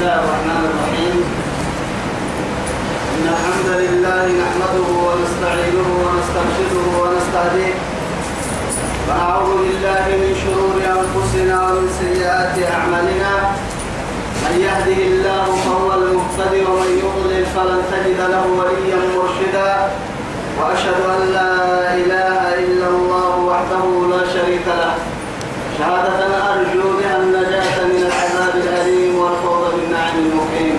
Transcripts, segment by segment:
الله الرحمن الرحيم. إن الحمد لله نحمده ونستعينه ونسترشده ونستهديه. ونعوذ بالله من شرور أنفسنا ومن سيئات أعمالنا. من يهده الله فهو المهتدي ومن يضلل فلن تجد له وليا مرشدا. وأشهد أن لا إله إلا الله وحده لا شريك له شهادة أرجو بها النجاة من العذاب الأليم والفوز بالنعيم المقيم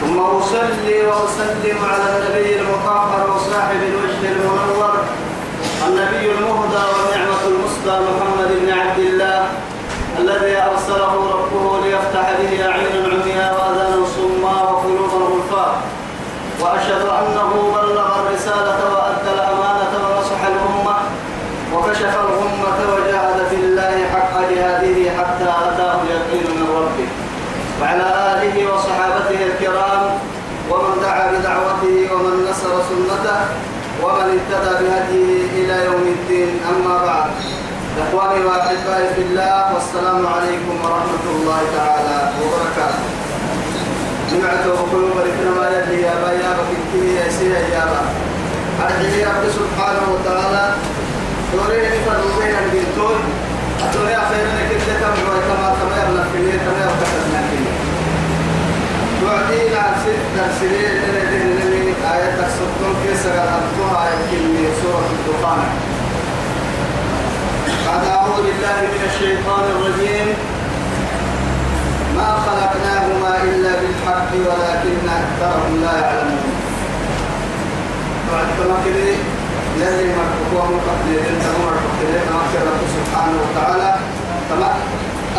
ثم أصلي وأسلم على النبي المطهر وصاحب الوجه المنور النبي المهدى والنعمة المسدى محمد بن عبد الله الذي أرسله ربه ومن اهتدى بهديه إلى يوم الدين. أما بعد إخواني وأحبائي في الله والسلام عليكم ورحمة الله تعالى وبركاته. نمعت وقلوب لكنا يدي يا بايا بكتير يا سيا يا با. أرحي رب سبحانه وتعالى دوري نفر بين البنتون أتوني أخيرا كنت كم كما ليه كما يبنى في ليه وعدينا ست آية سجل أبطوها يمكن سورة الدخان بعد أعوذ بالله من الشيطان الرجيم. ما خلقناهما إلا بالحق ولكن أكثرهم لا يعلمون. بعد كما كده لازم مرحبا مقبل انت مرحبا رب سبحانه وتعالى. كما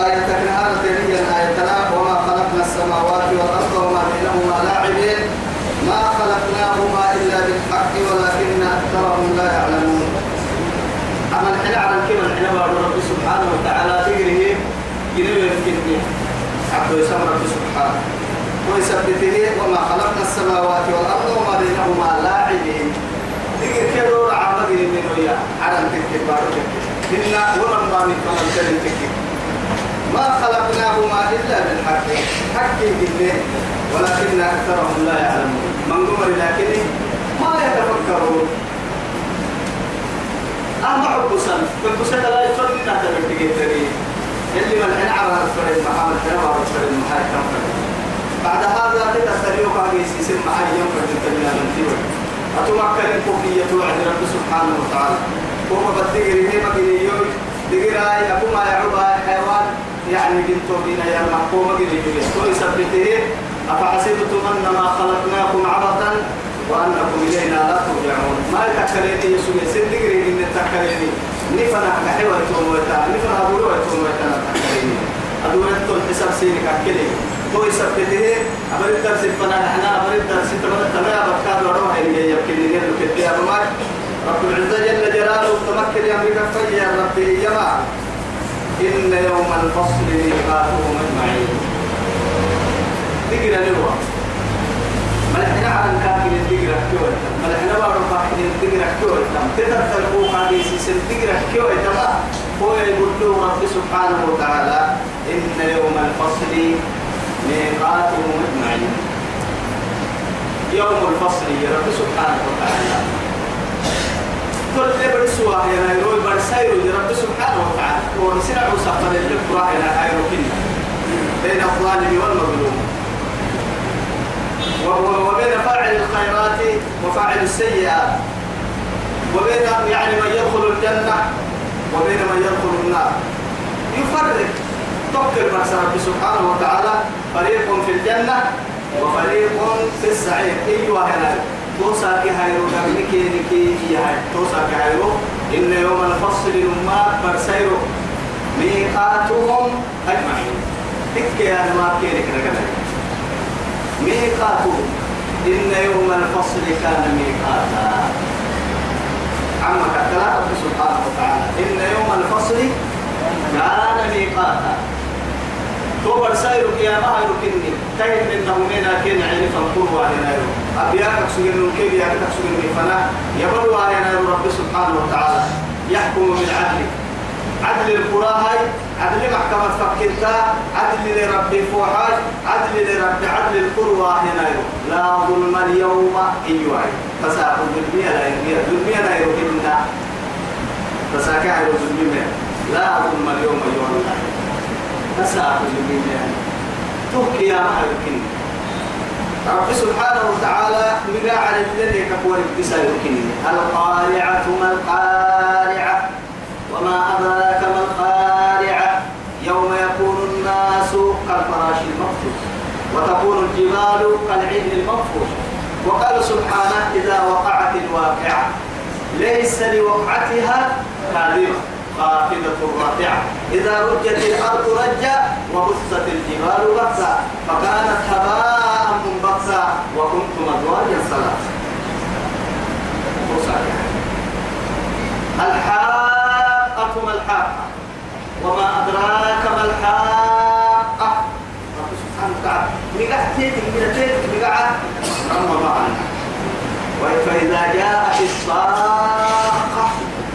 آية تكنها هي آية وما خلقنا السماوات والأرض وما بينهما لاعبين. ما خلقناهما إلا بالحق ولكن أكثرهم لا يعلمون. أما الحين على كما الحين رب سبحانه وتعالى تجريه ينوي يمكنني عبد يسمى رب سبحانه. ويثبته وما خلقنا السماوات والأرض وما بينهما لاعبين. تجر كيرو عمد من ويا؟ على تكي بارو إن ولم ما من فمن تكي ما خلقناهما إلا بالحق. حق بالله ولكن أكثرهم لا يعلمون. من قمر لكن ما يتفكرون. أما حبسا فالبسة لا يصدق تحت التقيتني اللي من حين على الفرد محمد حين على الفرد محاكم بعد هذا تتسريوك على سيسم معي يوم التنين من تيوي أتمكن الكوفية وعد رب سبحانه وتعالى. وما بدقري هي مقريوي دقراي أبو ما يعوبها حيوان. يعني بنتو بنا يا محكومة قريبا توي سبته أفحسبتم أنما خلقناكم عبثا وأنكم إلينا لا ترجعون. ما يتكلمني يسوع سندقري إن تكلمني نفنا كحيوة تومتا نفنا أبولو تومتا تكلمني أدورت تون حساب سينك أكلي توي سبته أبرد درس فنا نحنا أبرد درس تمام تمام أبكار وروح اللي يبكي لنا كتير أبو رب العزة جل جلاله تمكن يا أمريكا فيا ربي جماعة. إن يوم الفصل ميقاتهم أجمعين. تقرا نروى ملحنا على الكافر تقرا كيوة. ملحنا بارو فاحد تقرا كيوة. تترك الفوق على سيسن تقرا كيوة. هو يقول له رب سبحانه وتعالى إن يوم الفصل ميقاتهم أجمعين يوم الفصل يا رب سبحانه وتعالى. كل برسوا هنا يروي برسايرو لرب سبحانه وتعالى. ورسنا عوسى فلل القرآن هايرو كنا. بين الظالم والمظلوم. وبين فاعل الخيرات وفاعل السيئات. وبين يعني من يدخل الجنة وبين من يدخل النار. يفرق. تقدر نفس رب سبحانه وتعالى فريق في الجنة وفريق في السعير. أيوة هنا توسا كي هايرو كابنكي نكي هاي. توسا كي هايرو إن يوم الفصل لما برسيرو. ميقاتهم أجمعين. تكي أنا ما كيرك رجلا ميقاتهم. إن يوم الفصل كان ميقاتا. عما كتلا رب سبحانه وتعالى. إن يوم الفصل كان ميقاتا. تو برسايرو قيامة هايرو كني. كاين إنه منا كين عيني فنقول وعلينا يرو أبياك سجن كيف ياك سجن فنا. يبلو علينا رب سبحانه وتعالى. يحكم بالعدل عدل القرى عدل محكمة فكرتا عدل لربي فوحاج عدل وإحنا لا ظلم اليوم أيوة فساق الدنيا لا يرمي الدنيا لا يرمينا فساق الدنيا لا ظلم اليوم الله فساق الدنيا تحكي يا محل رب سبحانه وتعالى مقا على الذي كفور الكسا يمكن القارعة ما القارعة وما أدراك ما القارعة. كالفراش المقصود وتكون الجبال كالعين المنفوش وقال سبحانه إذا وقعت الواقعة ليس لوقعتها كاذبة خافضة رافعة إذا رجت الأرض رجا وبست الجبال بسا فكانت هباء منبثا وكنتم أزواجا ثلاثة الحاقة ما الحاقة؟ وما أدراك ما الحاقة؟ فإذا جاءت الصاخة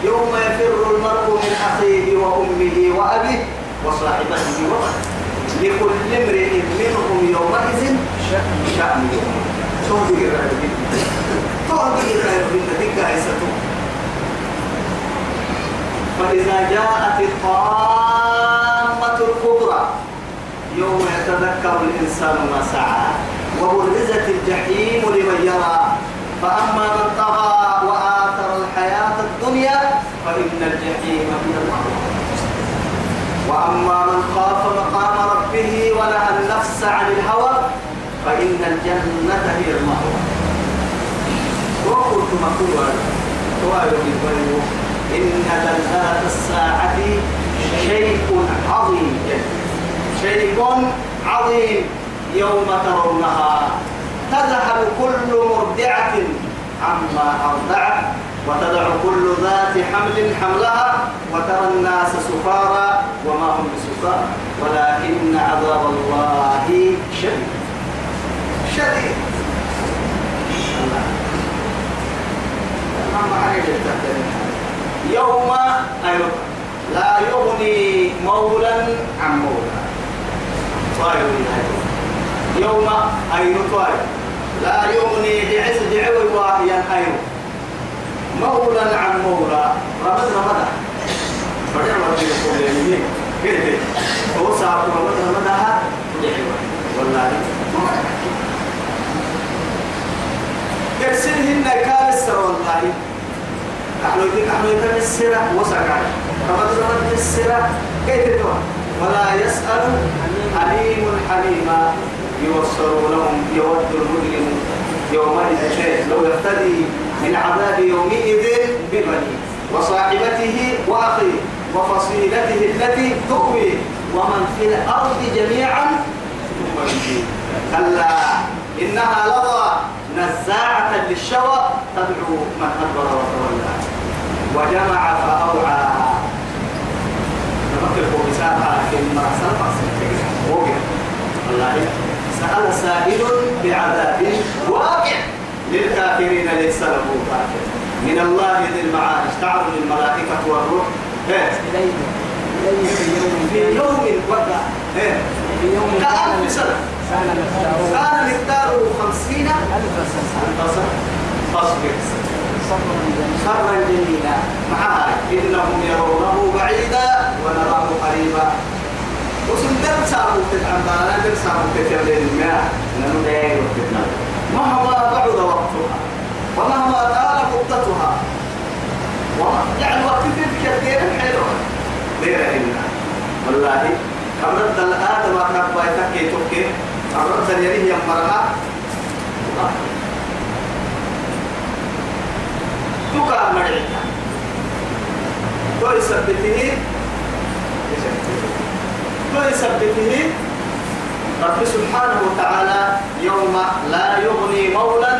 يوم يفر المرء من أخيه وأمه وأبيه وصاحبته وبنيه لكل امرئ منهم يومئذ شأن تهدي فإذا جاءت الكبرى يوم يتذكر الإنسان ما سعى وبرزت الجحيم لمن يرى. فأما من طغى وآثر الحياة الدنيا فإن الجحيم هي المأوى. وأما من خاف مقام ربه ونهى النفس عن الهوى فإن الجنة هي المأوى. وقلت مقولا إن زلزلة الساعة شيء عظيم. شيء عظيم يوم ترونها. تذهب كل مرضعة عما أرضعت وتدع كل ذات حمل حملها وترى الناس سكارى وما هم بسكارى ولكن عذاب الله شديد. شديد. يوم أيوة لا يغني مولا عن مولا طيب يوم أيوة طيب لا يغني بعز دعوي واهيا أيوة مولا عن مولا رمض رمض فرجع ربي يقول لي كده هو صار رمض رمضها والله يرسلهن كان السر والله نحن نحن يتم السرة وسكع رمض رمض السرة كيف تدوى ولا يسأل حليم حليما يوصل لهم يود المجرم يومئذ لو يفتدي من عذاب يومئذ ببنيه وصاحبته وأخيه وفصيلته التي تؤوي ومن في الأرض جميعا كلا إنها لظى نزاعة للشوى تدعو من أدبر وتولى. وجمع فأوعى سأل سائل بعذاب واقع للكافرين ليس له كافر من الله ذي المعارج تعرض الملائكة والروح في يوم وقع يوم كألف سنة كان مقداره خمسين ألف سنة فاصبر صبرا جميلا معها إنهم يرونه بعيدا ونراه قريبا وسندر سابو تتعبانا در سابو تتعبين الماء لأنه داير وقتنا مهما بعد وقتها ومهما طال مدتها يعني وقت تلك كثير حلوة غير إلا والله أمرت الآدم أكبر بايتك تبكي أمرت اليريه يمرها تقع مرعيها ويثبته ويثبته رب سبحانه وتعالى يوم لا يغني مولا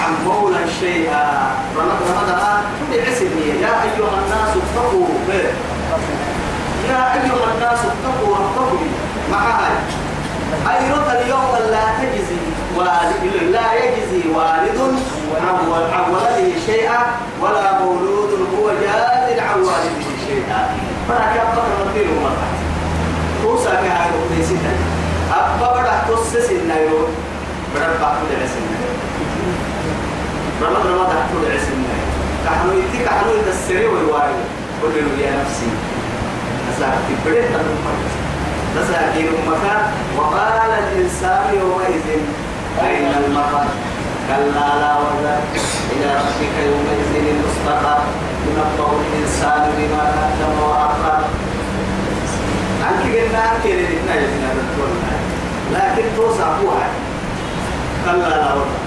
عن مولا شيئا. رمضان بعسمه يا أيها الناس اتقوا. يا أيها الناس اتقوا ربكم مع هاي أيرة اليوم لا تجزي والد لا يجزي والد عن ولده شيئا ولا مولود هو جاز عن والده شيئا. فلا كان فقط مدينه توسع كهاي وقتي سنة أبا بدا توسس النيرو برد بعض العسل رمض رمض حطول العسل كحنو يتي كحنو يتسري ويواري قل له يا نفسي أساعدك بديت أن تساكين مكان وقال الإنسان يومئذ أين المفر كلا لا وزر إلى ربك يومئذ المستقر ينبأ الإنسان بما قدم وأخر عنك قلنا عنك لدينا يزنا لكن توسع قوها كلا لا وزر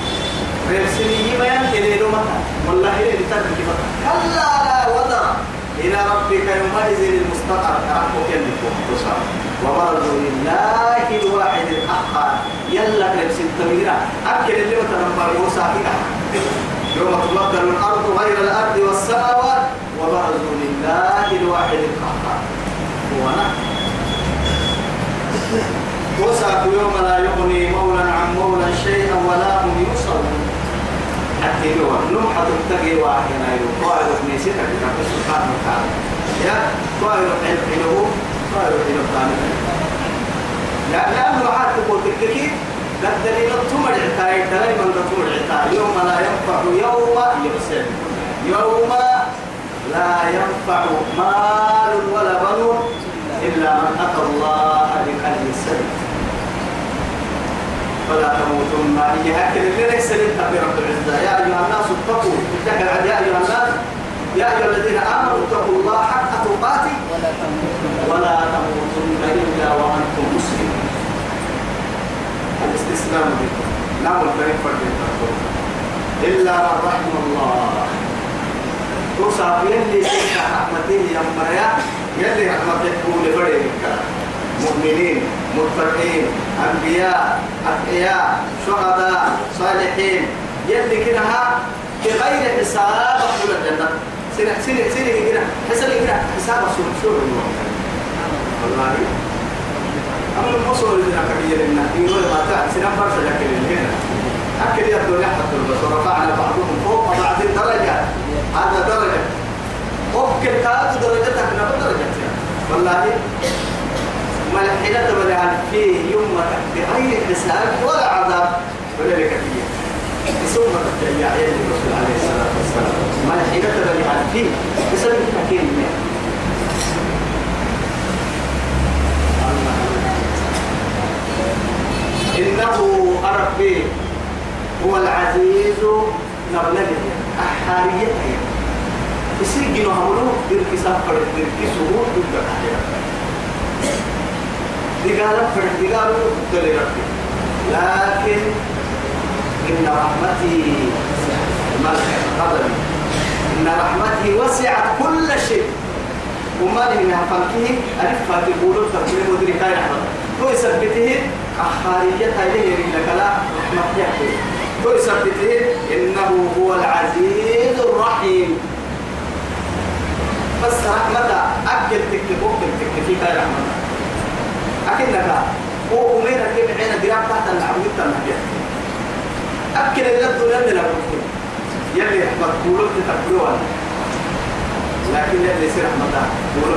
رسمي ما ينتهي له متى والله إلي لترك متى كلا لا وزر إلى ربك يومئذ المستقر. ربك ينبأ توسع. وبرزوا لله الواحد القهار يلا كريم تميرا. أكل اللي متنبر فيها. يوم تبدل الأرض غير الأرض والسماوات. وبرزوا لله الواحد القهار هو وسعت يوم لا يغني مولا عن مولا شيئا ولا هم ينصرون حتى يوم نوحة تتقي واحد ينايرو قائد ابن ستة كتاب سبحانه وتعالى يا قائد ابن حلوة قائد ابن الثاني لأنه حتى قلت الكثير قد دليل التمر عتاي دائما التمر عتاي يوم لا ينفع يوم يحسن يوم لا ينفع مال ولا بنون. إلا من أتى الله بقلب سليم. فلا تموتن. إياك اللي ليس للتقي رب العزة. يا أيها الناس اتقوا. ذكر يا أيها الناس يا أيها الذين آمنوا اتقوا الله حق تقاته. ولا تموتن. إلا وأنتم مسلمون. الاستسلام بكم نعم الكريم فرد إلا من رحم الله. توصف يلي سيكا رحمته يا مريا يلي رحمته تقول فرد مؤمنين متقين أنبياء أتقياء شهداء صالحين. يلي كنها بغير حساب أقول الجنة. سنة سنة سنة كده حسب كده حساب سور سور والله. أما المصور اللي كبير لنا يقول ما تعب سنة فرشة لكن هنا أكل الدنيا حتى بس ورفعنا بعضهم فوق بعض درجة. هذا درجة. ممكن هذا درجتك نبى درجة والله ملحنة ولا فيه يوم بغير حساب ولا عذاب ولا لك فيه ثم تتبع يد الرسول عليه الصلاة والسلام ملحنة ولا فيه بسبب التكين إنه أربي هو العزيز نبلغه أحاريته جنو هملو دير كساب فرد دير كسهور دير كحيرا دقالة فرد دقالة دل لكن إن رحمتي ملك قدري إن رحمتي وسعت كل شيء. وما لي منها فانكيه ألف فاتي بولو تركيه مدري كاي رحمته تو يثبته أحارية إليه لك لا رحمة يحكي تو يثبته إنه هو العزيز الرحيم. بس رحمة أكل تكتب أكل تكتب في كاي رحمة أكنك هو أمير كيف عين دراب تحت العبود تنبيه أكل اللي الدنيا من الأبوكين يلي رحمة بولو تتبلوها لكن يلي سير رحمة بولو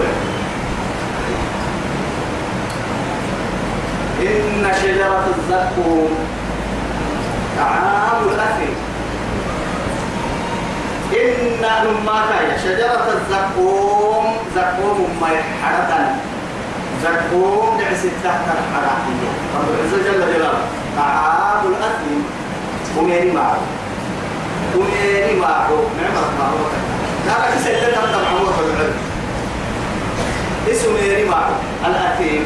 إن شجرة الزقوم طعام الأثم إن كان شجرة الزقوم زقوم ما يحرقن. زقوم دعس تحت الحرائية رب العزة جل جلاله. طعام الأثم وميري معه. وميري معه. نعمة معه لا بس سيدنا تبع معه بالعلم اسمه ميري معه. الأثيم.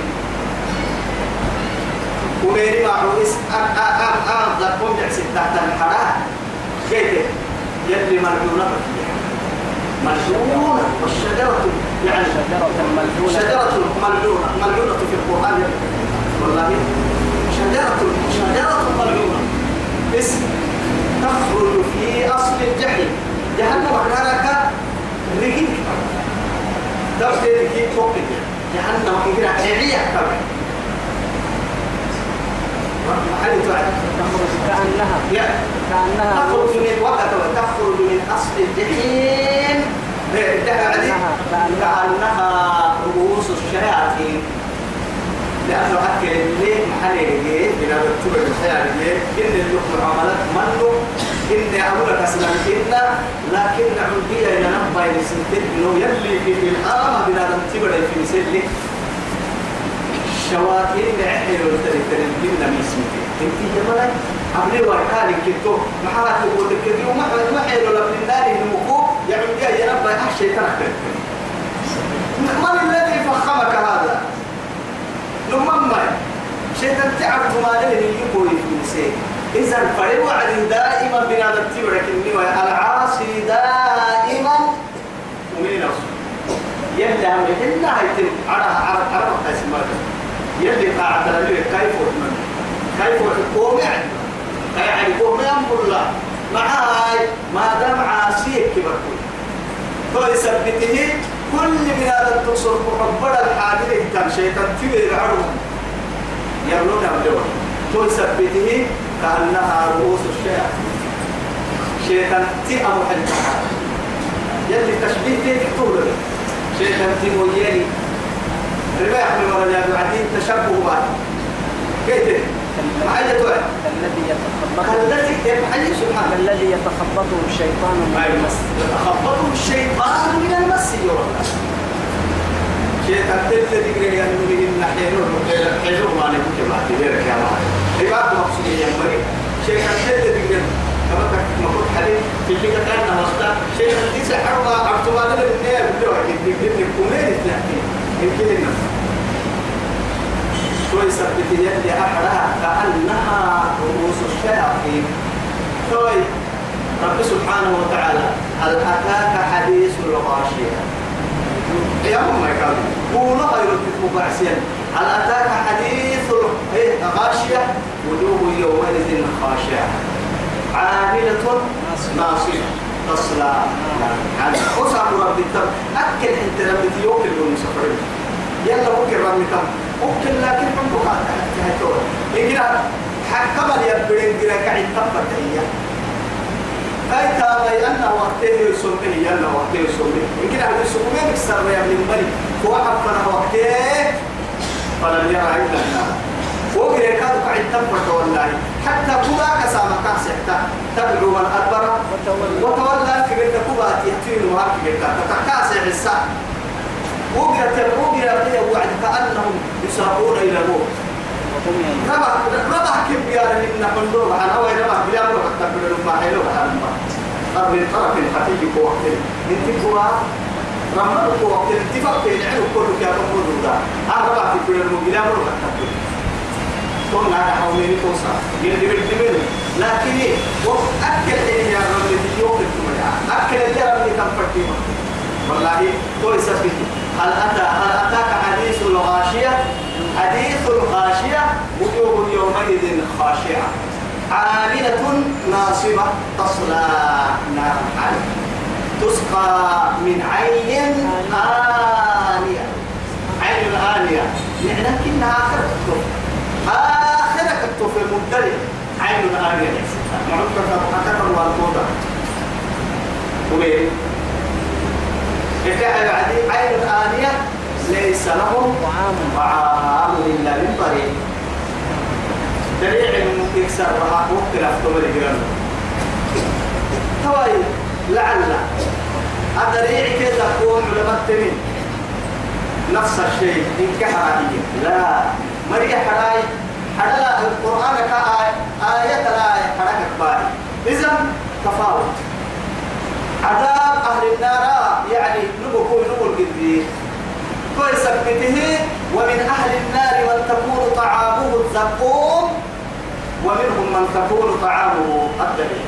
وميري معروس أم أم أم أم ذكرهم جعسي تحت الحرام كيف؟ يلي مرجونة مرجونة والشجرة يعني شجرة ملعونة. شجرة ملعونة. ملعونة في القرآن. والله شجرة شجرة ملعونة. اسم تخرج في أصل الجحيم. جهنم أكرارك رجيك تبدأ رجيك فوق جهنم كبيرة كبيرة تخرج كأنها لا كأنها تخرج من وقت تخرج من أصل الجحيم كأنها- كأنها- رؤوس الشياطين لأنه أكل الليل محل يجي من هذا التبع الحياة إن اللقمة عملت منه إن أقول أسلم إن لكن عندي إلى نبا يسنتين إنه يلي في الحرام بنا التبع في سلك شواتين لعحل والتري تري بنا ميسمتين انت جمالك عملي وكالي كتو حد يقول ما حلو لك من داري المكو يعني يا نبا أحشي ترك من الذي فخمك هذا لمما شيطان تعب ما له يقول في نسيه إذا فريق وعد دائما بنا نتبرك النوى العاصي دائما ومن رسول يلي هم إلا هيتم على على على قاسم يلي قاعد على كيف ومن كيف وقوم يعني يعني قوم ينظر الله معاي ما دام عاصيك كبر كل يثبته كل من هذا التصر محبر الحاجة كان شيطان تبير عرض يملون أملون تو يثبته كأنها رؤوس الشياطين. شيطان تأم حلقها يلي تشبيه تيك طول شيطان تيمويني رباح من ورجال بعدين تشبه بعد. كيف؟ معايا توعد الذي يتخبطه. الذي يبحث سبحانه الذي يتخبطه الشيطان من المس. يتخبطه الشيطان من المس يورنا شيطان تلت تقري أن من النحين حلو ما نقول كما تبيرك يا الله عباد مقصودين يا مري شيطان تلت تقري كما تقول حديث في اللي كان نمستا شيطان تيسا حرما عبتوانا للنية بلوح يدقين كمين اثنين يمكن النفس توي سبت يدي أحرها كأنها رؤوس الشياطين. توي رب سبحانه وتعالى هل أتاك حديث الغاشية؟ يا أم كان قولوا غير مبعسيا هل أتاك حديث الغاشية وجوه يومئذ خاشعة. عاملة ناصبة تصلى. يعني أصعب رب التم. أكل أنت رب يوكل المسافرين يلا ممكن رب التم ممكن لكن من بقى تهتور إنجنا حكم اليبرين جرا كعي تبت هي هاي تابع أن وقته يسمه يلا وقته يسمه إنجنا هذا يسمه مكسر يا ابن الملك وقف فنا وقته فلم يرى إلا النار وقرأ كادو كعي تبت والله. حتى كذا كسامة كاسحتا تدعو من أدبر وتولى في قد كبات يحتين وهاك قد تتكاسح الساعة وقرت وقرت وعد كأنهم يساقون إلى الموت. ربع ربع كيف يا كوا رمض وقت اتفاق في ربع في بلا مرة حتى كون على حوالي توصل يلي بالدمر لكن وأكل إيه يا أكل والله تو يثبت هل أتى هل أتاك حديث الغاشية حديث الغاشية وجوه يومئذ خاشعة. عاملة ناصبة تصلى نارا تسقى من عين آنية. عين آنية. يعني كنا آخر الكتب آخر الكتب المبتدئ. عين آنية. معروفة وبين إذا بعدين عين آنية ليس لهم طعام طعام إلا من طريق. دريع يكسر وها وقت لفتم الجرم توي لعل. أدريع كذا تكون علماء تمين نفس الشيء إن كحرائية لا. مريح حراي حدا القرآن كآية آية لا حركة باي إذا تفاوت. عذاب أهل النار يعني نبكو نبو القدير فيثبته ومن أهل النار من تكون طعامه الزقوم ومنهم من تكون طعامه الدليل.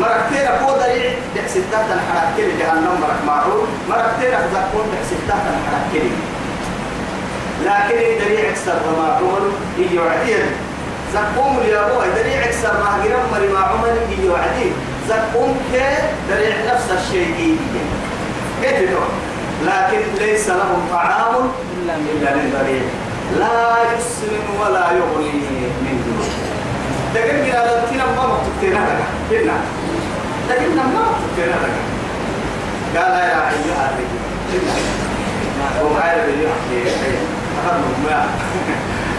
مركتين أقول دليل بحسدات الحراكين جهنم مرك معروف. مركتين زقوم بحسدات الحراكين لكن دليل أكثر ما عمر يجي وعدين زقوم اليابوه دليل أكثر ما هجرم مري ما عمر يجي وعدين زقوم كي دليل نفس الشيء كيف نوع لكن ليس لهم طعام إلا من ضريع لا يسمن ولا يغني من جوع من هذا التنا ما مكتبتنا لك. كنا لكن ما مكتبتنا لك. قال يا أيها الرجل هو عارف أخذهم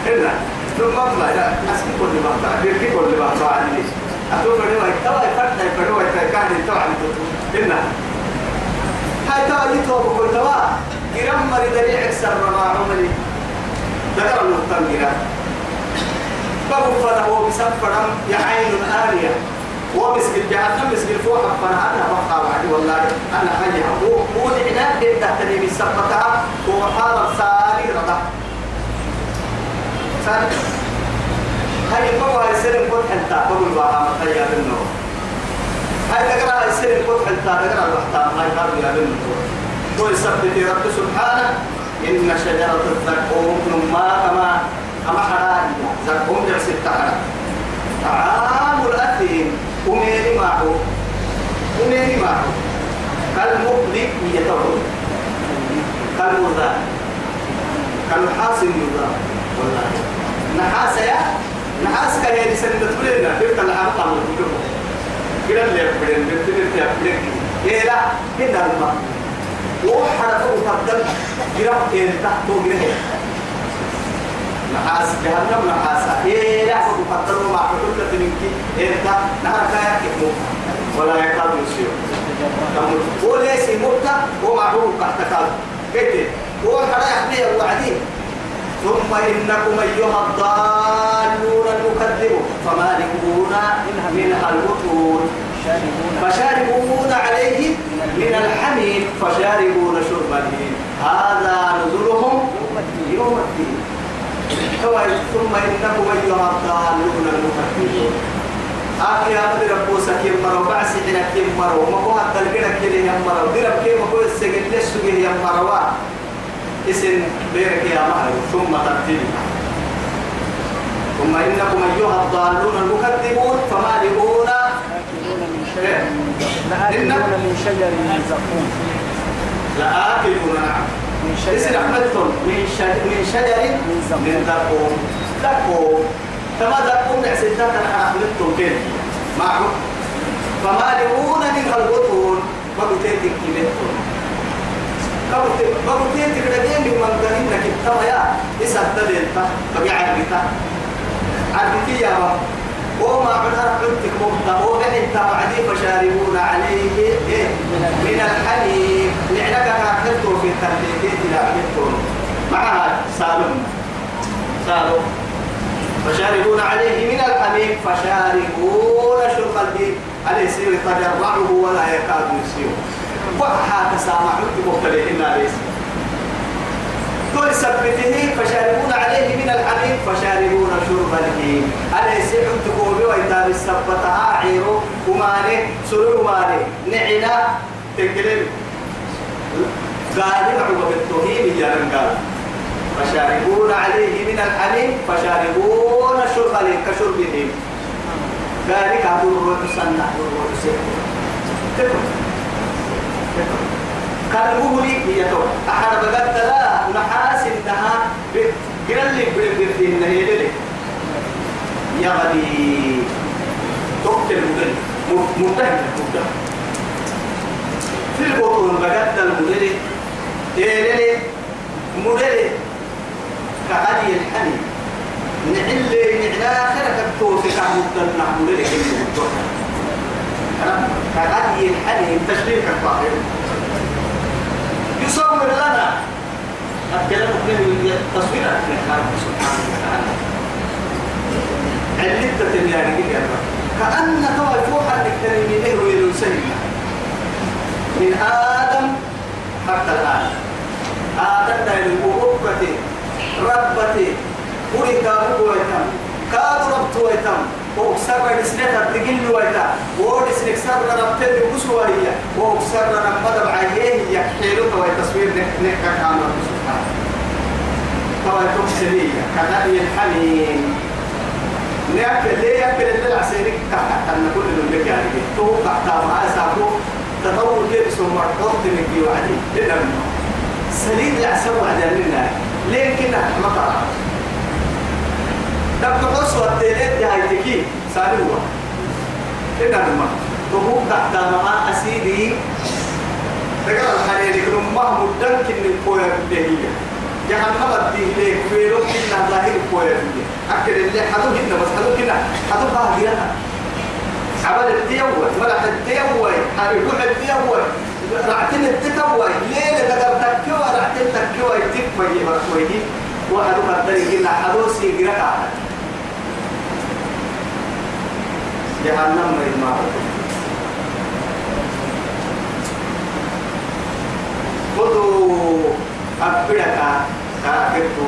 إلا. ثم ما لا أسكت كل ما بعد بيركي كل ما بعد ليش أتوقع إنه يتوه يفتح يفروا يتكاد يتوه عن إنه هاي توا يتوه بقول توا جرام مري دري أكثر ما عملي ذكر جرام بابو فله بسفرم يعين آلية ومسك الجهنم مسك الفوح فانا أنا بقى وعدي والله أنا خليها هو هو العناد دي تحتني بسفتها هو حاضر سالي رضا سالي هاي بابا هاي سلم قد حلتا بقول بابا مخيا منه هاي تقرأ سلم قد حلتا تقرأ الوحتان هاي قالوا يا منه تو يثبت رب سبحانه إن شجرة الزقوم ما كما أما حرام. زقوم جرس التحرم طعام الأثيم. أميري معه. أميري معه. كالمبلي يتوه كالمذاب. كالحاسم يذاب. والله. نحاس يا نحاس كهي لسنة تقولنا بيبقى العام قامل كده اللي يبقين بيبقين يبقين إيه لا هنا الماء وحرفه وفضل جرام إيه تحته جرام نحاس جهنم نحاس إيه لا وفضل ما حدود تنكي إيه تا نهار كايا كمو ولا يكاد يسير هو ليس مبتع هو معروف تحت كاد كده هو حدا يحمي وعدين ثم إنكم أيها الضالون المكذبون فمالكون منها البطون فشاربون عليه من الحميم. فشاربون شرب الهيم هذا نزلهم يوم الدين. ثم إنكم أيها الضالون المكذبون. آخر يا بدر ربوسا كيم مرو بعسي حنا كيم مرو. ما هو حتى الكنا كيلي يم مرو درب كيم هو السجل لسه يم مرو اسم بيرك يا مهر ثم ترتيب ثم إنكم أيها الضالون المكذبون فمالئون. لآكلون من شجر من زقوم. لآكلون نعم. من اسم شجر من شجر من شجر من زقوم. زقوم. كما زقوم؟ نعسدتك أنا أحمدتم كيف؟ معه فمالئون منها البطون. بقتيتك كيلتهم بقتيتك لدين من منقرين كتاب يا إسا تدلتا بقى عربتا عربتي يا رب. وما عنا عدتك مبتا وبعدت بعدي فشاربون عليه إيه؟ من الحليب. لعنك كاكلتو في التربيتين إلى عبدتون معها سالم. سالم. فشاربون عليه من الحميم فشاربون شرب الهيم عليه سير يتجرعه ولا يكاد يسير. وحا تسامحوا بمختلفين ليس كل سبته فشاربون عليه من الحميم فشاربون شرب الهيم. عليه سير تقولوا ويتاب السبتها عيرو وماني سرور ماني نعنا تنقلب قال معه بالتوهيم يا رنقال فشاربون عليه من الحميم فشاربون شرب الهيم كشربهم ذلك أبو الروح سنة الروح سنة كالمهلي هي تو أحد بقت لا نحاس إنها قرل لي برد إنها يدلي يغني تقتل مدل متهم متهم في البطون بقت المدل يدلي مدل كهدي الحني نعل نعلا آخر كتوفي كهدي نحمل لك كهدي الحني تشريك الطاهر يصور لنا. الكلام من تصوير سبحانه وتعالى. علتة يعني كأن توا فوحا للكريم له ويلوسينا من آدم حتى الآن. آدم دا الوقوفة ربتي وريكا بويتم كاد ربط ويتم وكسر نسنة تقل ويتا. ورسنك سر ربتي بسوارية وكسر نمد بعيه يحيلو توي تصوير نك نك كان سبحانه توي تمثيلية كنبي الحنين نأكل ليه؟ يأكل اللي العسيرك كحتى أن كل اللي بك يعني توقع تابع سابو تطور كيف سمر؟ قط من كي وعدي لنم سليم العسوا عدلنا ليه كنا؟ مطر تبقى قصوى التيلات دي هايتكي سالوها لنم تقوم تحت مع أسيدي تقرأ الحنين يقولون ما هو مدنك من قوة بدهية جهنم الدين ليك ويلو كنا ظاهر كويس أكل اللي حدو هنا بس حدو كنا حدو باهينا عمل التيوي ولا التيوي حريقوح التيوي رعتين التيوي ليه لتقر تكوى رعتين تكوى تكوى يبقى وحدو قدر كنا حدو سيقرأ جهنم ما يمارك. خذوا أبدك كاكتو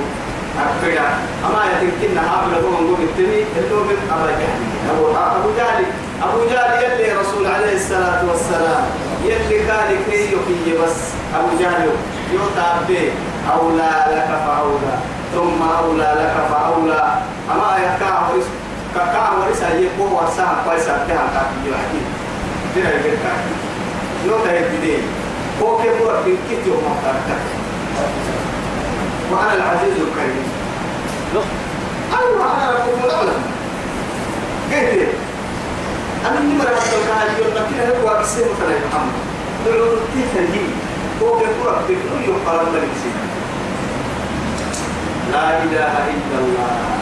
أبدا أما يتكلنا أبدا هو نقول التني اللي من أبا جهل أبو أبو جهل أبو جهل يلي رسول عليه الصلاة والسلام يلي قال كي يحيي بس. أبو جهل يوتا به أولى لك فأولى ثم أولى لك فأولى. أما يكاه كاكا ورس يقوى ورسها قيسا كها كاكي يحيي ترى يبقى يوتا يبدين هو كيف هو بنكتي ومختارك وأنا العزيز الكريم أيوة أنا ربكم الأعلى قلت أنا من مرة أقول كهذه يوم نكين هو أكسر مثلا محمد دلوا تفهمي هو بيقول بيقول يوم قرار لا إله إلا الله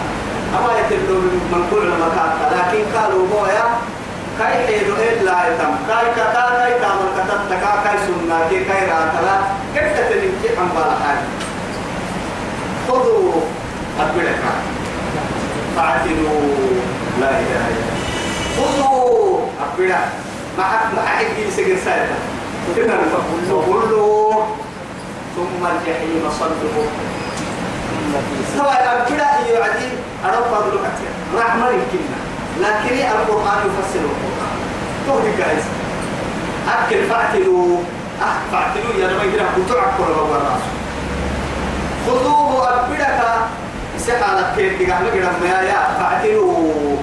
أما يتبدو من كل مكان لكن قالوا بويا كاي حيدو إلا يتم. كاي كتا كاي تامر كتا تكا كاي سنة كي كاي راتلا كيف تتنكي عن بالحاجة خذوا أبلك فاعتلوا. لا إله إلا خذوا أبلك معك معك سجن سايتا كنا فكلوا ثم الجحيم صلوا سواء أبلك يعدي أرفض لك رحمة الكلمة لكن القرآن يفسر القرآن. تهدي جائز أكل فاعتلوا أه فاعتلوا يا رب يجرى بتوعك كل الراس. خذوه أبدك سحالة كيف تقعد كده ما يا فاعتلوا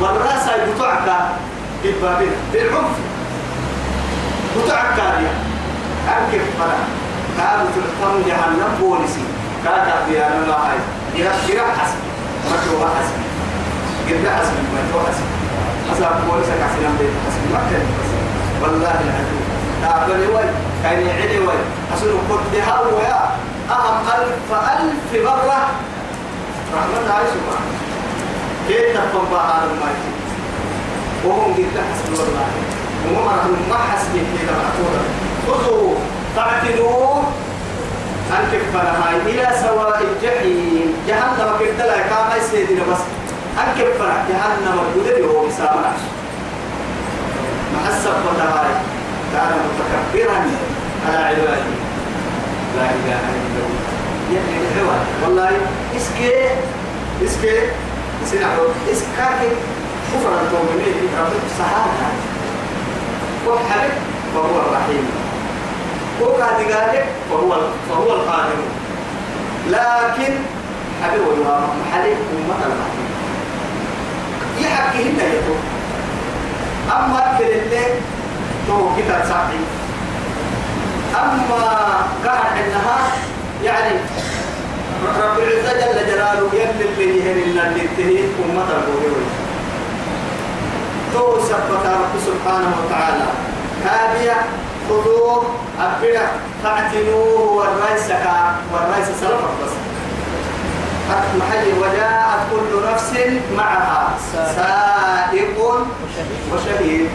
والراس بتوعك بالبابين بالعنف. بتوعك كاريا أكل فرع كانوا تلقون جهنم بوليسي كاكا في أنا لا هاي جرا جرا حسب ما هو حسب جرا حسب ما هو حسب أصلا بوليسك عسلام بيت حسب ما كان والله العظيم تعبني وين كان يعلي وين أصل قد هو يا أهم ألف ألف مرة رحمة عايش معه كيف تفهم بقى هذا المايك وهم قد حسب والله وهم رحمة ما حسب كده خذوا فاعتلوه أنكف فرهاي إلى سواء الجحيم. جهنم كده لا كان يسيدنا بس. أنكف فرح. جهنم الجدد هو بسامنا مع السبت هاي كان متكبرا على عباده. لا إله إلا الله يعني الحوار والله إسكي إسكي سنعرف إسكاكي. كفر المؤمنين في ربك سهالة وحبك فهو الرحيم. وقاد قالك فهو فهو القادر لكن حبيب الله محلك أمة الرحيم يحكي هنا يقول أما كل اللي تو كتاب صحيح أما قاعد إنها يعني رب العزة جل جلاله يلي اللي يهن إلا اللي تهين أمة البوهيوي تو سبحانه وتعالى. هذه خذوه أبدا فاعتنوه والرئيسك والرئيس سلفك بس. محل وجاءت كل نفس معها. سائق وشهيد.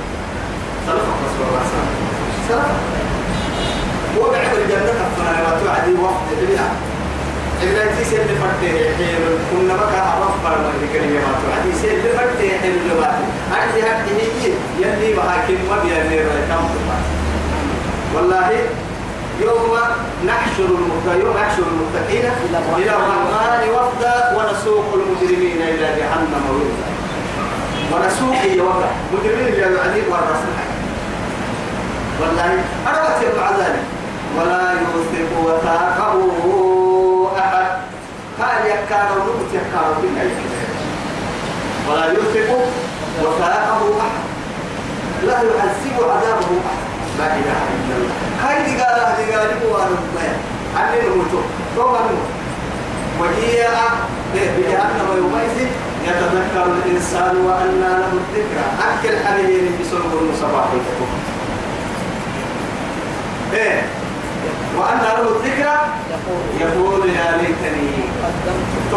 سلفك بس والله. سلفك وقعد الجنة كفنا ما توعدي وقت. بها إذا تيسير لفتة حين كنا بكا عرف فرما الكلمة ما توعدي سير لفتة حين اللغات أنت هكذا هي يلي بهاكين ما بياني رأيتام والله يوم نحشر المتقين يوم نحشر المتقين إلى الرحمن وفدا ونسوق المجرمين إلى جهنم وردا ونسوق يوقع مجرمين إلى العديد والرسول والله أردت مع ذلك. ولا يوثق وثاقه أحد. قال يكاد ونمت يكاد بالله ولا يوثق وثاقه أحد. لا يعذب عذابه لا إله إلا الله. هاي دي قال هذه قال لي وأنا مبين أني نموت وجيء بجهنم يومئذ يتذكر الإنسان وأنى له الذكرى. أكل حنين بسرور صباح الفطور إيه؟ وأن له الذكرى؟ يقول يا ليتني قدمت.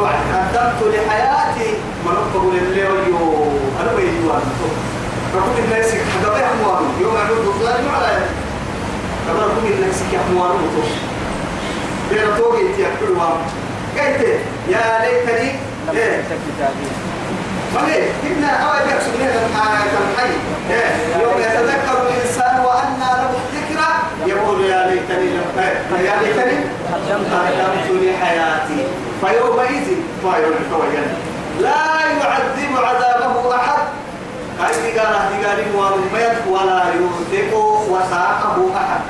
لحياتي. ما نقبل اللي ويو أنا بيجوا ركوب الناس حاجة بيحموان يوم يعملوا الظالم على كما ركوب الناس يحموان وطوش. بين توقي تيأكلوا قلت يا ليتني. إيه. كتابي صحيح إن أول يقصد لنا الحي. يوم يتذكر الإنسان وأن له الذكرى يقول يا ليتني لم يا ليتني. قدمت لحياتي. فيومئذ طائر الحويا لا يعذب عذابه أحد. قال هذه قال وميت ولا يوثق وثاقه أحد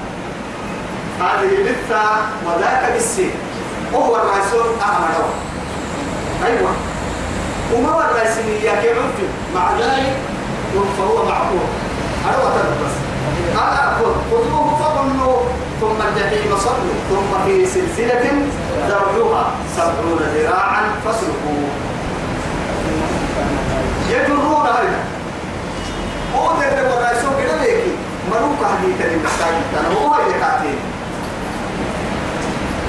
هذه لثة وذاك بالسين وهو الرسول أحمد أيوه وما هو الرئيسية كعرف مع ذلك فهو معقول هو بس هذا خذوه فضلوا ثم الجحيم صلوا ثم في سلسلة ذرعها سبعون ذراعا فاسلكوه يجرون هذا هو ده اللي الرئيسون كده بيكي مروك هذه كلمة ساجد أنا هو اللي قاتل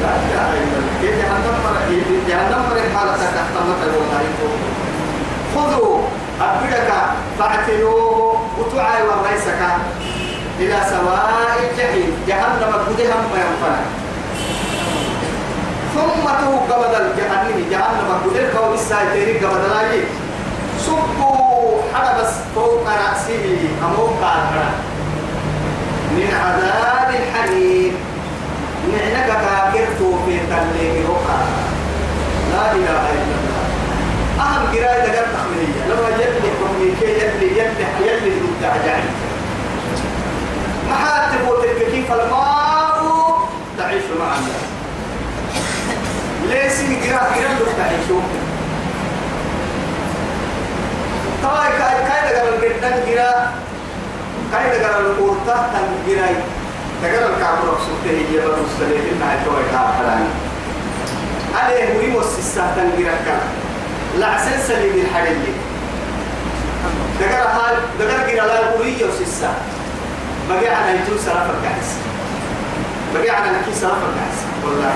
لا إله إلا الله كيف جهنم مرة جهنم مرة حالة تحت مثل والله خذوا أبدك فاعتلوه وتعاي والرئيسك إلى سواء الجحيم. جهنم بدها ما ينفع. ثم تو قبل بدل كون السايتين قبل لا سبوا حدا بس فوق رأسه أموك من عذاب الحريم نعنك كاكرتو في تلي روحا لا إله إلا الله. أهم قراءة دقات تخمينية. لما يلي كميكي يلي يلي يلي المبدع جعل محاتب وتلك الماء تعيش مع الناس. ليس قراءة قراءة تعيشون؟ طبعا كاي كاي دقال الجدن قراءة كاي دقال القرطة تن قراءة دقال الكعب رقصته هي برسله إنها توي كعب عليه مريم والسسة تن قراءة لا سلسلة بالحرية دقال هاي دقال قراءة لا يقولي وسسة بقي على يتو سرف الكحس بقي على نكي سرف الكحس والله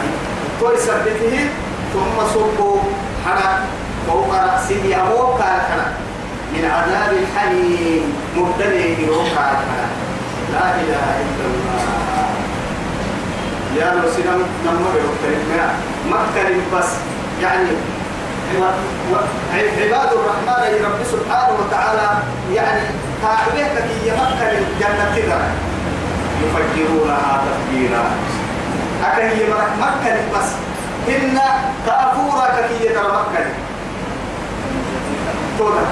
كل سبته ثم فوق رأسه أموك الحرق من عذاب الحليم. مبتلي الحرق لا إله إلا الله. يا لو سلام نمر يوكلم مكة بس. يعني عباد الرحمن رب سبحانه وتعالى. يعني كعبيك كي يمكن الجنة كذا. يفجرونها تفجيرا أكن يمرك مكة بس. إن كافورا كي يتر مكة تونا.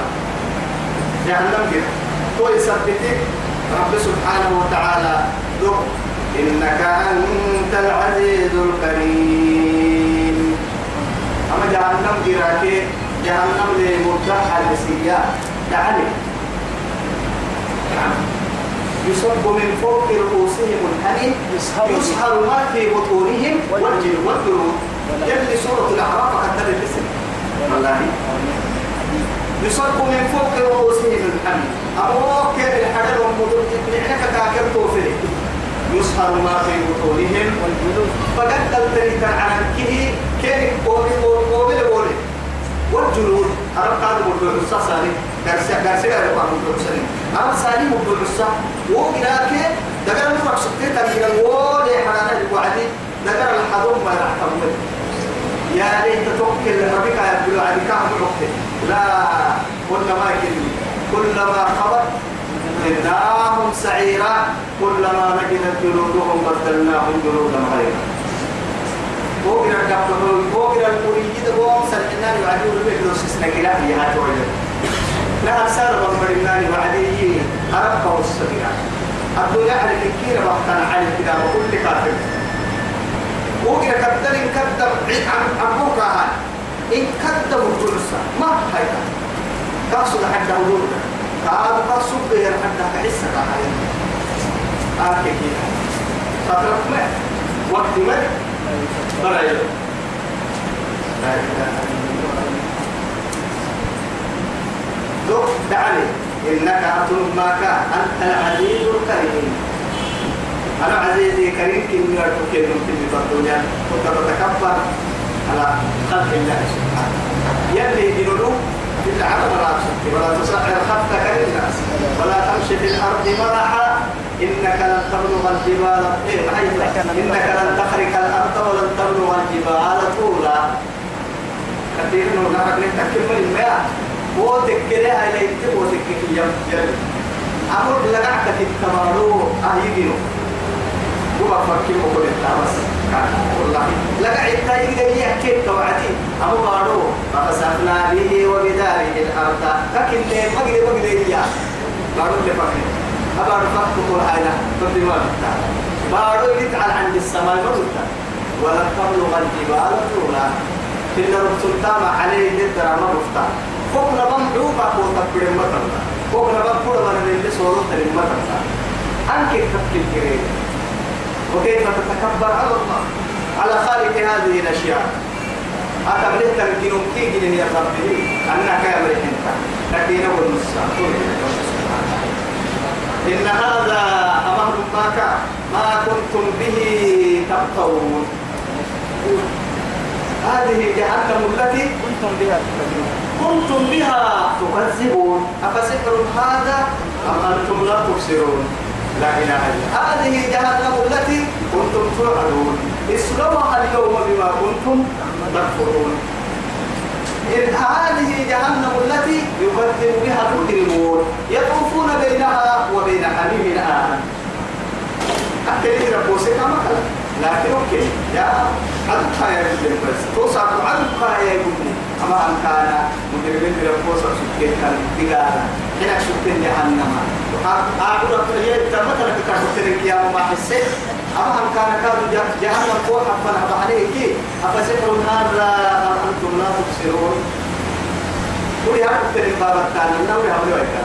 جهنم كده تو يثبتك رب سبحانه وتعالى دو إنك أنت العزيز الكريم. أما جهنم جراكي جهنم لمرتاح البسيات يعني يصب من فوق رؤوسهم الحنين يسهر. ما في بطونهم والجلود يلي سورة الأعراف قد الاسم والله. يصب من فوق رؤوسهم الحنين أبوك الحنين ومدر نعنك كاكر توفي يسهر ما في بطونهم. فقد تلتني عن كه كيف قومي قومي قومي والجلود أرى قادم الدعوة سالي درسي درسي لا يقام الدعوة سالي أرى سالي الدعوة وقراك دقر المفرق سكتي تغيير الوالي حرانا الوعدي دقر الحضور ما يحكم يا ليت توكل ربك يبدو عليك عمرك لا كلما يكل كلما خبر زدناهم سعيرا كلما نجدت جلودهم بدلناهم جلودا غيرها وقرا الدكتور وقرا المريد وهم سلحنا يعدون به لو سسنا كلا هي هاتوي لا أرسال بمبرنا وعدي أربع السبيع الدنيا على كثير وقتنا على كده وكل كافر. وقرا كتر كتر عن أبوك هاي إن الجلسة ما هاي قصد حتى وجودك قال قصد غير حتى تحس هاي آكي كده فترة ما وقت ما الله دوك دعني إنك أتم ما كان أنت العزيز الكريم أنا عزيزي كريم كن يرتو كن في الدنيا كنت تتكبر على خلق الله سبحانه. يلي يجنونه في العالم ولا تصعر خطك للناس ولا تمشي في الأرض مرحا. إنك لن تبلغ الجبال. إنك لن تخرق الأرض ولن تبلغ الجبال. طولا. كثير من الناس تكمل الماء وتكلها يتم وتككي يم أمر لقعك التمارو أهيجنو هو فكر وقول بس والله لقع التايق دي يحكي توعدي أبو بارو فخسفنا به وبداره الأرض لكن ليه مقدي مقدي يا بارو اللي فكر أبارو فكر حاجة تبدي ما بتا بارو يتعال عند السماء مرتا ولن تبلغ الجبال طولا كنا رسلتام عليه ندر ما رفتا فوقنا بمحوبة وتكبر المطر فوقنا بمحوبة من اللي صورت المطر أنك تفكر كريم وكيف تتكبر على الله؟ على خالق هذه الأشياء. أتبلغ تنكينهم كي جنين يا ربي أنك يا مريحنك لكن أول إن هذا أمر ما ما كنتم به تبطون هذه جهنم التي كنتم بها تكذبون كنتم بها تكذبون. أفسحر هذا أم أنتم لا تبصرون؟ لا إله إلا هذه جهنم التي كنتم توعدون. اسلمها اليوم بما كنتم تكفرون. إن هذه جهنم التي يكذب بها المجرمون يطوفون بينها وبين حميم آن أكيد ربوسك كما لكن أوكي يا عدوك يا ابن بس توصل عدوك يا ابن أما أن كان مجرمين ربوسك سكين كان بقالا هنا سكين جهنم. أقول لك هي تمثل في كتبتك يا ما حسيت أما أن كان كانوا جهنم فوق حفنا عليك أفسحر هذا أنتم لا تبصرون. قولي هذا التريم باب الثاني نوري هذا ويكا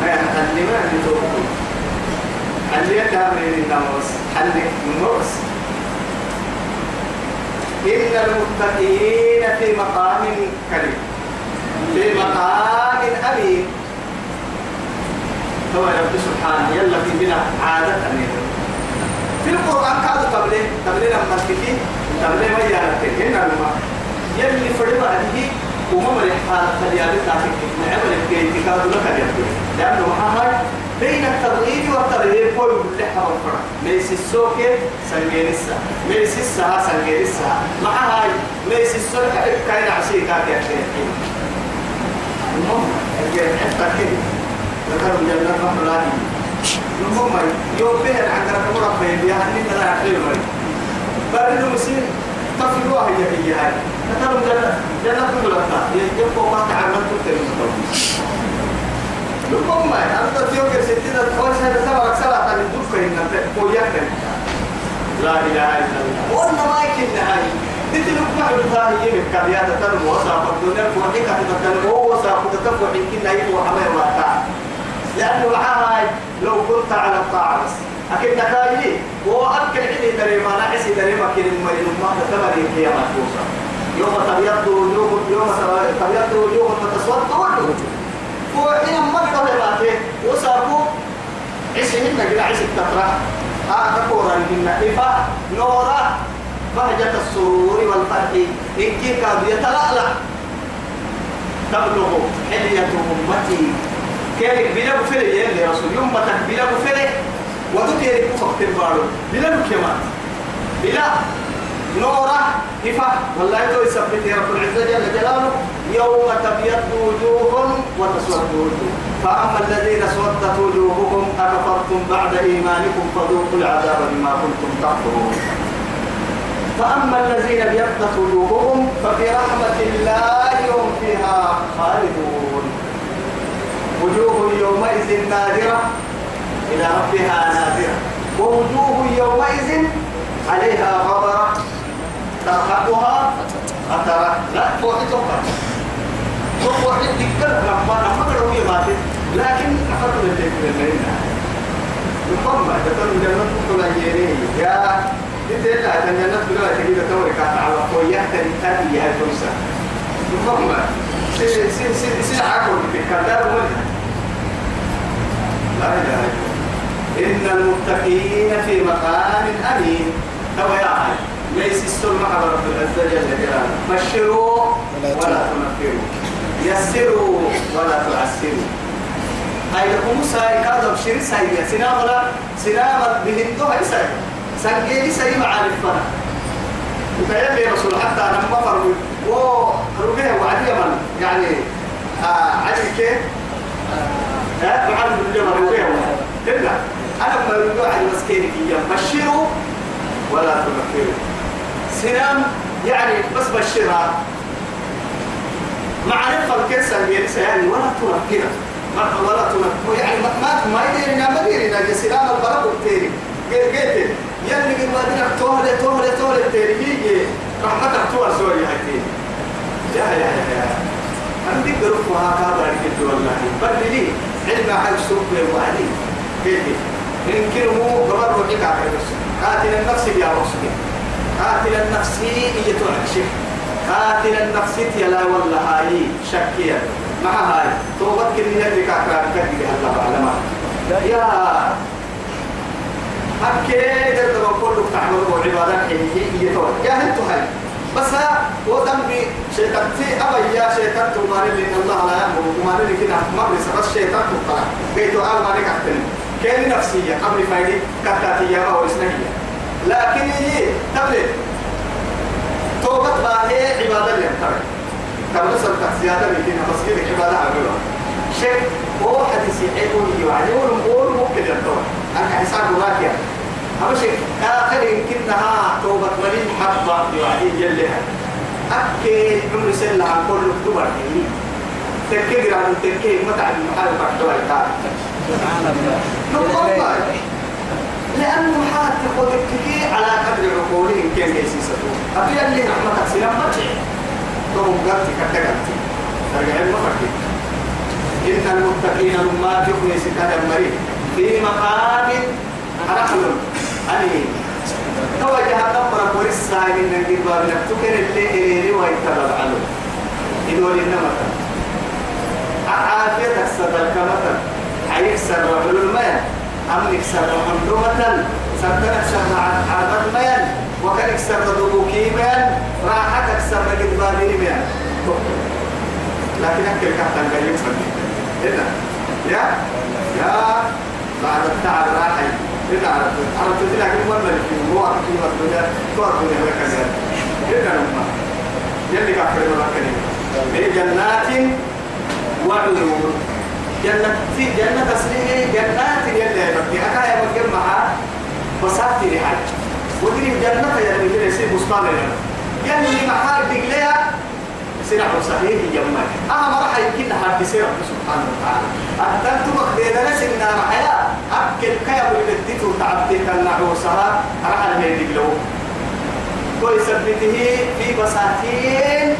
ما يعني ما توقف. اللي يتعمل النموس حلك النموس إن المتقين في مقام كريم. في مقام أمين. هو رب سبحانه يلا في بنا عادة في القرآن كادوا قبله قبله لما تكفي قبله ما يعرف هنا لما يلي فرد هذه وما مريح حالة خليابة تاكي. نعمل في انتقاد لك لأنه هاي بين الترغيب والترهيب كل حرم فرق ليس السوق سنجيرسا ليس السها سنجيرسا مع هاي ليس السوق كاين عشيكا كيف المهم حتى كده ذكروا جنة محلاني المهم يوم بها عن رقم ربي بها هني ترى حلو برد مسير تفلوا هي هي هاي. ذكروا جنة جنة مغلقة يجيبوا ما تعمل تكتب المهم أنت تيوك ستين الخوش هذا سبعك سبعة من دفع إن فوياك لا إله إلا الله وأنا ما يمكن هاي انت لو ما عرفتها هي من كريات تنمو وصاف الدنيا وحكا تنمو وصاف تتفع يمكن هي وحماية واقع لأنه معها لو كنت على الطاعة أكيد نكايلي وأكل عندي دريما نعسي دريما كل ما يلما تتمري هي محفوظة يوم تبيض وجوه يوم تبيض وجوه فتسود وجوه وحين ما قدر باته وصابوا عسي هنا كده عسي التفرح آه هنا إفا نورا بهجة السرور والفرح. إنكي كاد يتلألأ. تبلغ حلية أمتي. كيف بلا بفرق يا رسول يوم متك بلا بفرق ودك يريد فقط البارو. بلا بكمان بلا نورة إفا والله تو يثبت رب العزة جل جلاله يوم تبيض وجوه وتسود وجوه. فأما الذين اسودت وجوههم أكفرتم بعد إيمانكم فذوقوا العذاب بما كنتم تكفرون. فأما الذين ابيضت وجوههم ففي رحمة الله هم فيها خالدون. وجوه يومئذ نادرة إلى ربها نادرة. ووجوه يومئذ عليها غبرة. ترهقها أترى لا تقرأ فوحي تقرأ لما لما قالوا هي ماتت. لكن أخذوا اللي في ثم تكون جنة كل يا انت لا جنة كل تجد تورك على قوية تنتهي يا فرصة ثم سي سي سي سي عقل في الكتاب لا إله إلا إن المتقين في مكان أمين. تو يا هاي ليس السلم على رب العزة جل جلاله. بشروا ولا تنفروا. يسروا ولا تعسروا. هاي لكم ساي كذا بشري ساي سنام ولا سنام بهندو هاي ساي سنجي ساي معارف فنا وكيف يا رسول حتى أنا ما فرق و ربيه وعدي من يعني آه عدي كيف؟ ها؟ معلم بالجمع ربيه كنا أنا ما رجوع على مسكين في بشروا ولا تنفروا. سنام يعني بس بشرها معرفة الكسر يعني يعني ولا تنفرها ما ولا تنفروا يعني ما ما ما يديرنا ما يديرنا جسلام البرق التاني قلت يلي من مدينة توهلة توهلة توهلة التاني. يجي رحمتك توهل سوري هاي يا يا يا يا. عندك ظروف وهكذا ركبت والله. بل لي علم حال سوق وعدي كيف يمكن مو قبل روحك على بس. قاتل النفس يا رسول قاتل النفس هي تعكشف قاتل النفس يا لا والله هاي شكيا مع هاي. توبت كل يدك أكرام كذي الله علما يا أكيد ده كله تعملوا عبادات هي هي توبت يا هنتو هاي بس ودم بشيطان أبا يا شيطان تمارين لأن الله لا يأمر تمارين كده. مر بس شيطان تطلع بيتو آل مالك أحترم كأن نفسية. أمر فايدي كتاتية. أو إسنانية لكن هي تبلت توبة باهي عبادة أمترك كما نسأل زيادة من بس كده عبادة عملها شيء هو حديث يحيبون يعني يقول مقول ممكن يرتوى أنا حساب راكيا أما شيء آخر يمكنها توبة مريم حبة يعني يليها أكيد عمر سنة عن كل أكتوبر تكير عن تكير متى المحل بحثوا سبحان الله. لأنه حتى خذك على قدر عقولهم كان يسيسته أبي اللي رحمتك سلام مرجع توم قلتي كتقلتي ترجع المفكر إن المتقين لما تكون ستة مريم في مقام رحل أني توجه نمر ورسا من نجيب بابنا. تكن اللي إلي ويتبع عنه إدول النمط عافيتك صدر كمتا حيكسر رحل المال. أم يكسر حمدومة سرتنك سر عربت مال وكان يكسر دبوكي مال راحتك سر نجيب بابنا لكن أكل كحتا قريب هنا يا يا بعد التعب راحي. هنا عرفت لك المهم اللي هو كلمة الدنيا تقعد الدنيا لك هنا لما يلي كافر ولا كلمة في جنات وعيون. جنة في جنة تسليه جنات يلي بدي أكا يا مكان معها بساتي لحاج ودري جنة يلي بدي يصير بستان لنا. يلي محال دقليها سنع صحيح يما أهم راح يمكن هذه سيرة سبحانه وتعالى. تبقى بيدنا سنة محيا أكل كيا بلدتي تعبتي كالنعوسها راح على هيدي لو كوي سبته في بساتين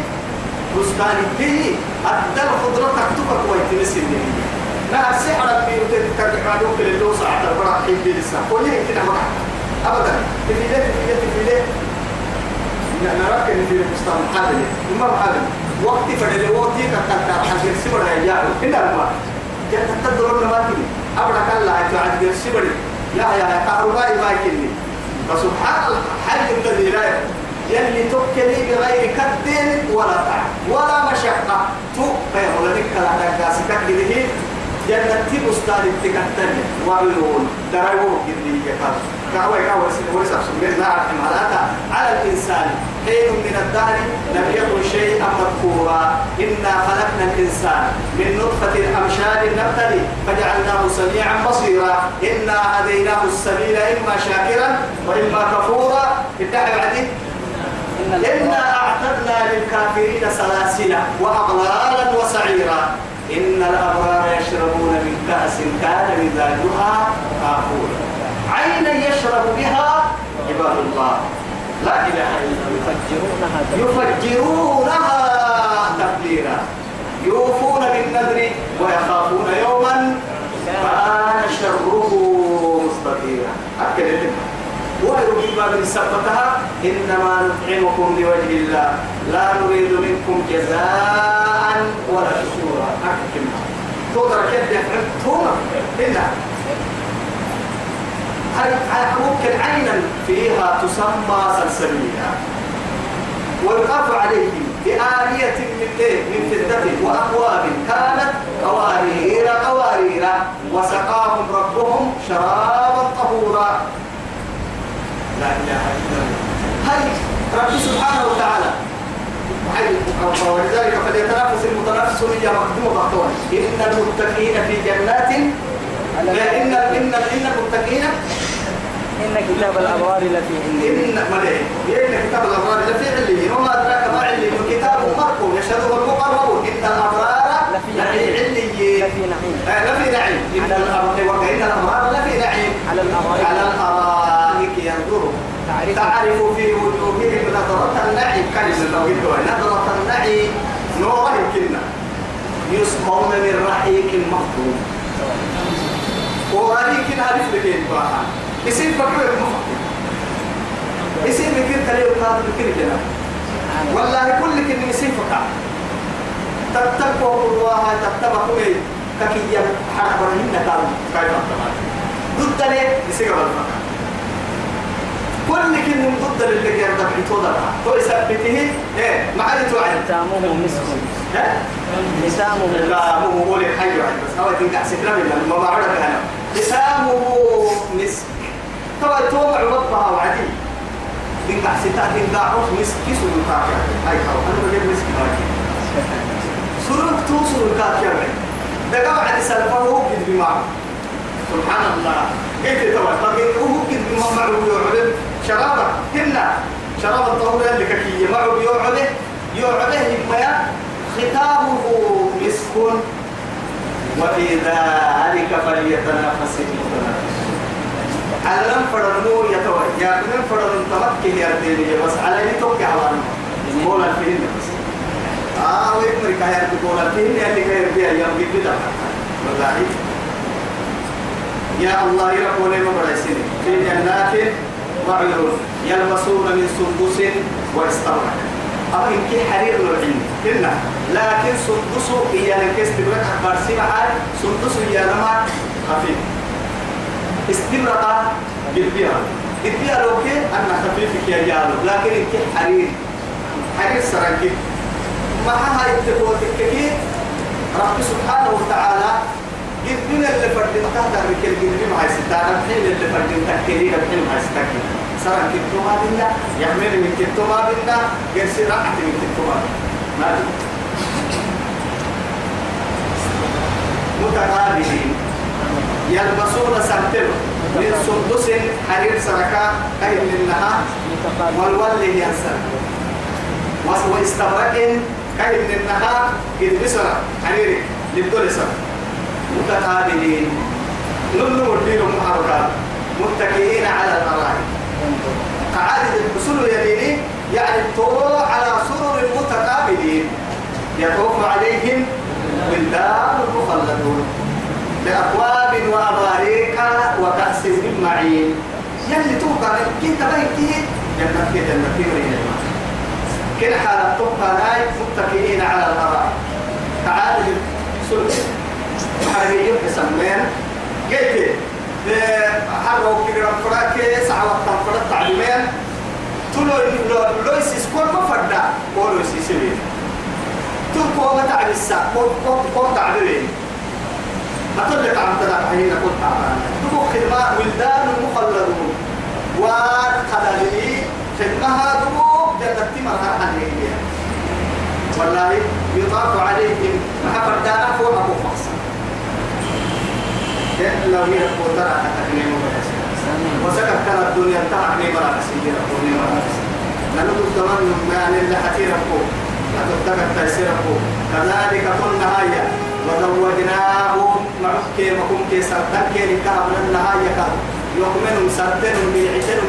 بستان به أدى الخضرة تكتبك ويتنسي النبي لا السحر في ترجع عليك للو ساعة البراء حين لسه كل هيك كده أبدا. تفيدة تفيدة تفيدة نراك إن في المستوى حاضر ما حاضر وقت فدل وقتي كتر حاضر سبر يا إن ما؟ جت تدور ما كني أبدا كلا عاد سبر يا يا كهرباء ما كني فسبحان الله حج الذي لا يلي تكلي بغير كد ولا تعب ولا مشقة. تو ولا نكلا نكاسك كده جنة بستان التكتن وعيون درايو كدي يكاد. كاوي كاوي ورسا سمير نعرف ملاتا على الإنسان. حين من الدهر لم يكن شيئا مذكورا. إنا خلقنا الإنسان من نطفة أمشاد نبتلي فجعلناه سميعا بصيرا. إنا هديناه السبيل إما شاكرا وإما كفورا. ادعي بعدين إنا أعتدنا للكافرين سلاسل وأغلالا وسعيرا. إن الأبرار يشربون من كأس كان مزاجها كافورا. عينا يشرب بها عباد الله. لا إله إلا الله. يفجرونها. يفجرونها تفجيرا. يوفون بالنذر ويخافون يوما كان شره مستطيرا. أكد لك ويرجي باب سبتها إنما نطعمكم لوجه الله. لا نريد منكم جزاء ولا شكورا. أكد تقدر كده توما. إلا. ممكن عينا فيها تسمى سلسبيلا. ويطاف عليهم بآنية من إيه؟ من فضة وأكواب كانت قوارير قوارير وسقاهم ربهم شرابا طهورا. لا إله إلا الله. هاي رب سبحانه وتعالى ولذلك فليتنافس المتنافسون يا مقدوم بعضهم إن المتقين في جنات إن إن إن المتقين إن كتاب الأبرار لفي عليين إن ملئ إن كتاب الأبرار لفي عليين وما أدراك ما عليين كتاب مرقوم. يشهده المقربون إن الأبرار لفي عليين لفي نعيم. آه، لفي نعيم. إن الأبرار وإن الأبرار لفي نعيم. على الأرائك. على الأرائك ينظرون تعرف تعرف في وجوههم نظرة النعيم كلمة قلت نظرة النعيم نورا يمكننا يسقون من رحيق مختوم ورحيق ألف لكين باها يصير بكر المفكر يصير بكر كليه وقاد بكر كنا والله كل كلمة يصير فقع تتبعوا الله تتبعوا إيه ككيا حربهن كانوا كيف أنتم ضد ليه يصير الفقع كل كلمة ضد اللي يرضى بحيطودا تو يثبته إيه ما عاد توعد ختامه مسك ها؟ ختامه لا مو هو اللي حي واحد بس. هو تنقع سكرة من ما بعرف أنا. لسامه مسك تو توقع ربها وعدي. تنقع ستا تنقع عوف مسك كيسو يقاك هاي خلاص أنا بجيب مسك هاي. يا بعد ده قاعد يسلفه هو قد بمعنى. سبحان الله. طب هو قد بما معه يعلم شرابة هنا شراب الطهور اللي كي معه يعلم يعلم ما ختامه مسك. وفي ذلك فليتنافس المتنافسون على لم فرنمو يتوى. يا من فرن تمكن يا ديني بس على اللي توقع على مولا فين بس. آه ويمرك يا مولا فين اللي غير بيها. يوم بيبدأ. والله. يا الله يرحمنا مبرسين في جنات وعيون يلبسون من سندس واستبرق أما إن كي حرير نوعين كنا لكن سندس هي الكيس تبرك أخبار سبعة سندس هي نما خفيف. استبرق بالبيع البيع لو كي أنا خفيف كي يالو لكن إن كي حرير. حرير سرقي. ما هاي التقوى رب سبحانه وتعالى جبنا اللي فردين تحت الركل جبنا مع ستارة الحين اللي فردين تكلين الحين مع ستارة سرع كنتو ما بنا يحمل من كنتو ما بنا جرسي راحت من كنتو ما ما متقابلين. يلبسون سرتل من سندس حرير سركا أي منها والولي ينسر واستبرق كاين منها قد بسرع حريري للدول سر متقابلين. نلو الدين محركات متكئين على الأرائك. قعدة الحصول يميني يعني الطلوع على سرر متقابلين. يطوف عليهم ولدان مخلدون. بأكواب وأباريك وكأس من معين. يلي توقع كنت بيتي جنة جنة مريم كل حالة تبقى ناي متكئين على الأرائك. قعدة الحصول حرميين حسمين قلت حروا كده فراك ساعة وقت فرد تعليمين تلو لو لو يسيس كل ما فردا كل يسيس لي تلو ما الساعة كل كل كل تعبين ما تلك حين كل تعبان تبو خدمة ولدان مخلدون. وخلالي خدمها تبو جنة تمرها حنية والله يطاف عليهم. ما فردانا فوق أبو مقصد لو هي قدرة تكني وسكت كان الدنيا تعني مرا كسير قولي مرا نلوك الزمان يعني اللي حتير أبو أتتكت تيسير أبو كذلك قلنا هيا وزوجناهم معك مكم كي سرتك كي نكاب النهاية كاب يؤمنون سرتن بيعتن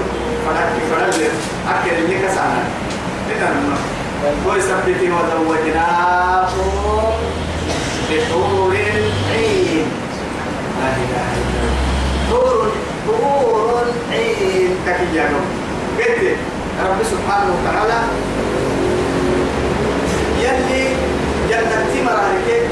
فلك فلك أكل اللي كسانا إذا ويثبت وزوجناهم بحور عين لا إله إلا الله. حور حور عين تكيانو قلت رب سبحانه وتعالى يلي جنة تمر على كيف